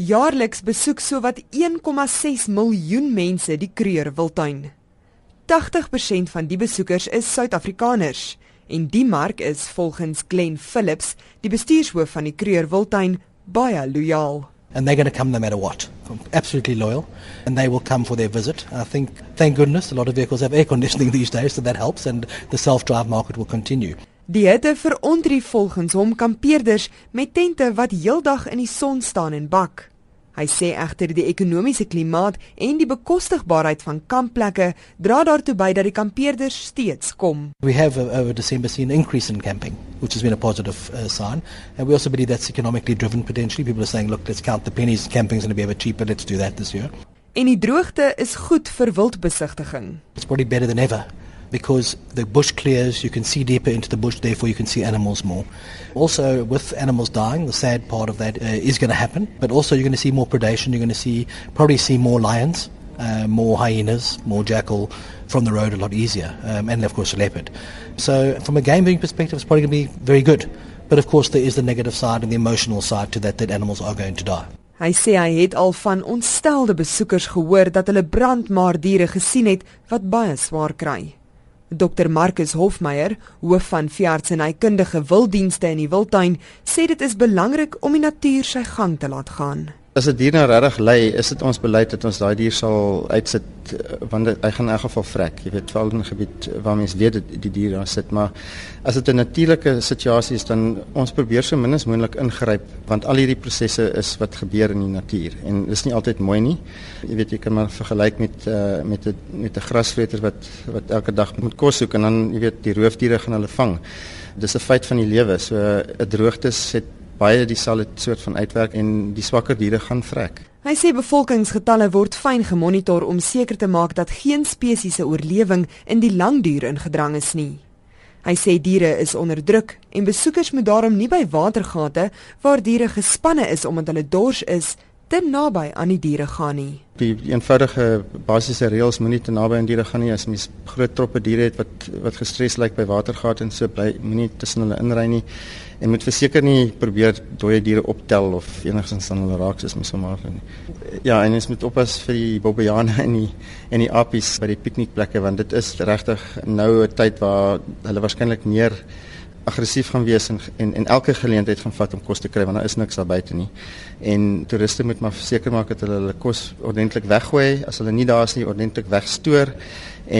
Jaarliks besoek sowat 1,6 miljoen mense die Kruger Wildtuin. 80% van die besoekers is Suid-Afrikaners en die mark is volgens Glen Phillips, die bestuurshoof van die Kruger Wildtuin, baie loyaal. And they're going to come no matter what. Absolutely loyal. And they will come for their visit. I think, thank goodness, a lot of vehicles have air conditioning these days, so that helps, and the self drive market will continue. Die hitte verontrief volgens hom kampeerders met tente wat heeldag in die son staan en bak. Hy sê egter die ekonomiese klimaat en die bekostigbaarheid van kampplekke dra daartoe by dat die kampeerders steeds kom. We have uh, over December seen an increase in camping, which has been a positive uh, sign. And we also believe that's economically driven potentially. People are saying, look, let's count the pennies, camping's going to be a bit cheaper, let's do that this year. En die droogte is goed vir wildbesigtiging. It's probably better than ever because the bush clears, you can see deeper into the bush, therefore you can see animals more. Also, with animals dying, the sad part of that uh, is going to happen, but also you're going to see more predation, you're going to see probably see more lions, uh, more hyenas, more jackal from the road a lot easier, um, and of course a leopard. So, from a game viewing perspective, it's probably going to be very good. But of course, there is the negative side and the emotional side to that that animals are going to die. Hy sê hy het al van ontstelde besoekers gehoor dat hulle brandmaar diere gesien het wat baie swaar kry. Dr Marcus Hofmeyer, hoof van veeartsenykundige wilddienste in die wildtuin, sê dit is belangrik om die natuur sy gang te laat gaan. As 'n dier nou regtig ly, is dit ons beleid dat ons daai dier sal uitsit eh, want hy gaan in elk geval vrek. Jy weet, veral in 'n gebied waar mens weet dat die dier daar sit, maar as dit 'n natuurlike situasie is, dan ons probeer so min as moontlik ingryp want al hierdie prosesse is wat gebeur in die natuur en dis nie altyd mooi nie. Jy weet, jy kan maar vergelyk met uh, met 'n met 'n grasvreter wat wat elke dag moet kos soek en dan jy weet, die roofdiere gaan hulle vang. Dis 'n feit van die lewe. So 'n droogtes het baie dieselfde soort van uitwerk en die swakker diere gaan vrek. Hy sê bevolkingsgetalle word fyn gemonitor om seker te maak dat geen spesies se oorlewing in die langduur ingedrang is nie. Hy sê diere is onder druk en besoekers moet daarom nie by watergate waar diere gespanne is omdat hulle dors is te naby aan die diere gaan nie. Die eenvoudige basiese reëls moenie te naby aan diere gaan nie as mens groot troppe diere het wat wat gestres lyk by watergate en so bly moenie tussen hulle inry nie en moet verseker nie probeer dooie diere optel of enigstens aan hulle raak soos mens maar nie. Ja, en ons moet oppas vir die bobbejane en die en die apies by die piknikplekke want dit is regtig nou 'n tyd waar hulle waarskynlik meer aggressief gaan wees en en en elke geleentheid gaan vat om kos te kry want daar is niks daar buite nie. En toeriste moet maar seker maak dat hulle hulle kos ordentlik weggooi as hulle nie daar is nie ordentlik wegstoor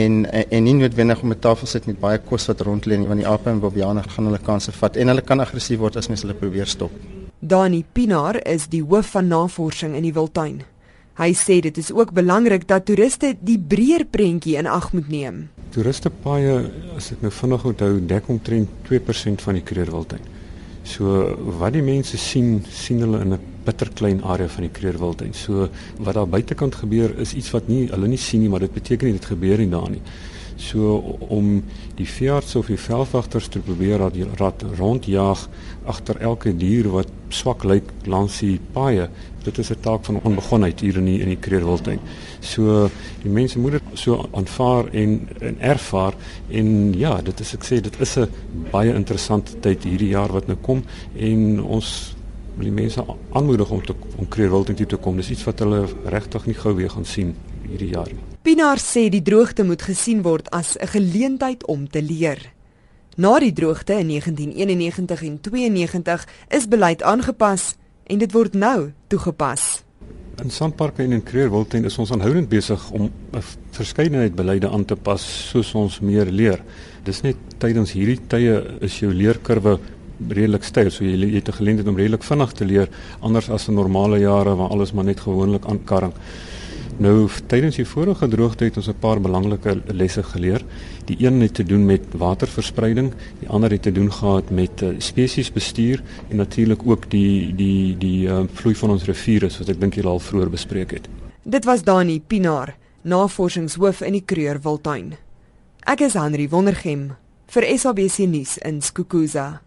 en en nie noodwendig om 'n tafel sit met baie kos wat rond lê nie want die ape en bobiane gaan hulle kanse vat en hulle kan aggressief word as mens hulle probeer stop. Dani Pinaar is die hoof van navorsing in die wildtuin. Hy sê dit is ook belangrik dat toeriste die breër prentjie in ag moet neem. Toeriste paaie as ek nou vinnig onthou dek omtrent 2% van die Krugerwildtuin. So wat die mense sien, sien hulle in 'n bitterklein area van die Krugerwildtuin. So wat daar buitekant gebeur is iets wat nie hulle nie sien nie, maar dit beteken nie dit gebeur nie daar nie. So om die veearts of die veldwagters te probeer dat die rat rondjaag agter elke dier wat swak lyk langs die paaie, dit is 'n taak van onbegonheid hier in die, in die Krugerwildtuin. So die mense moet dit so aanvaar en en ervaar en ja, dit is ek sê dit is 'n baie interessante tyd hierdie jaar wat nou kom en ons wil die mense aanmoedig om te om Kreerwilting toe te kom. Dis iets wat hulle regtig nie gou weer gaan sien hierdie jaar nie. Pinaar sê die droogte moet gesien word as 'n geleentheid om te leer. Na die droogte in 1991 en 92 is beleid aangepas en dit word nou toegepas. In Sandparke en in Kreerwilting is ons aanhoudend besig om 'n verskeidenheid beleide aan te pas soos ons meer leer. Dis net tydens hierdie tye is jou leerkurwe redelik styl. So jy, jy het 'n geleentheid om redelik vinnig te leer anders as in normale jare waar alles maar net gewoonlik aankarring. Nou tydens die vorige droogte het ons 'n paar belangrike lesse geleer. Die een het te doen met waterverspreiding, die ander het te doen gehad met uh, spesiesbestuur en natuurlik ook die die die uh, vloei van ons riviere soos ek dink julle al vroeër bespreek het. Dit was Dani Pinaar, navorsingshoof in die Kreur Wildtuin. Ek is Henry Wondergem vir SABC nuus in Skukuza.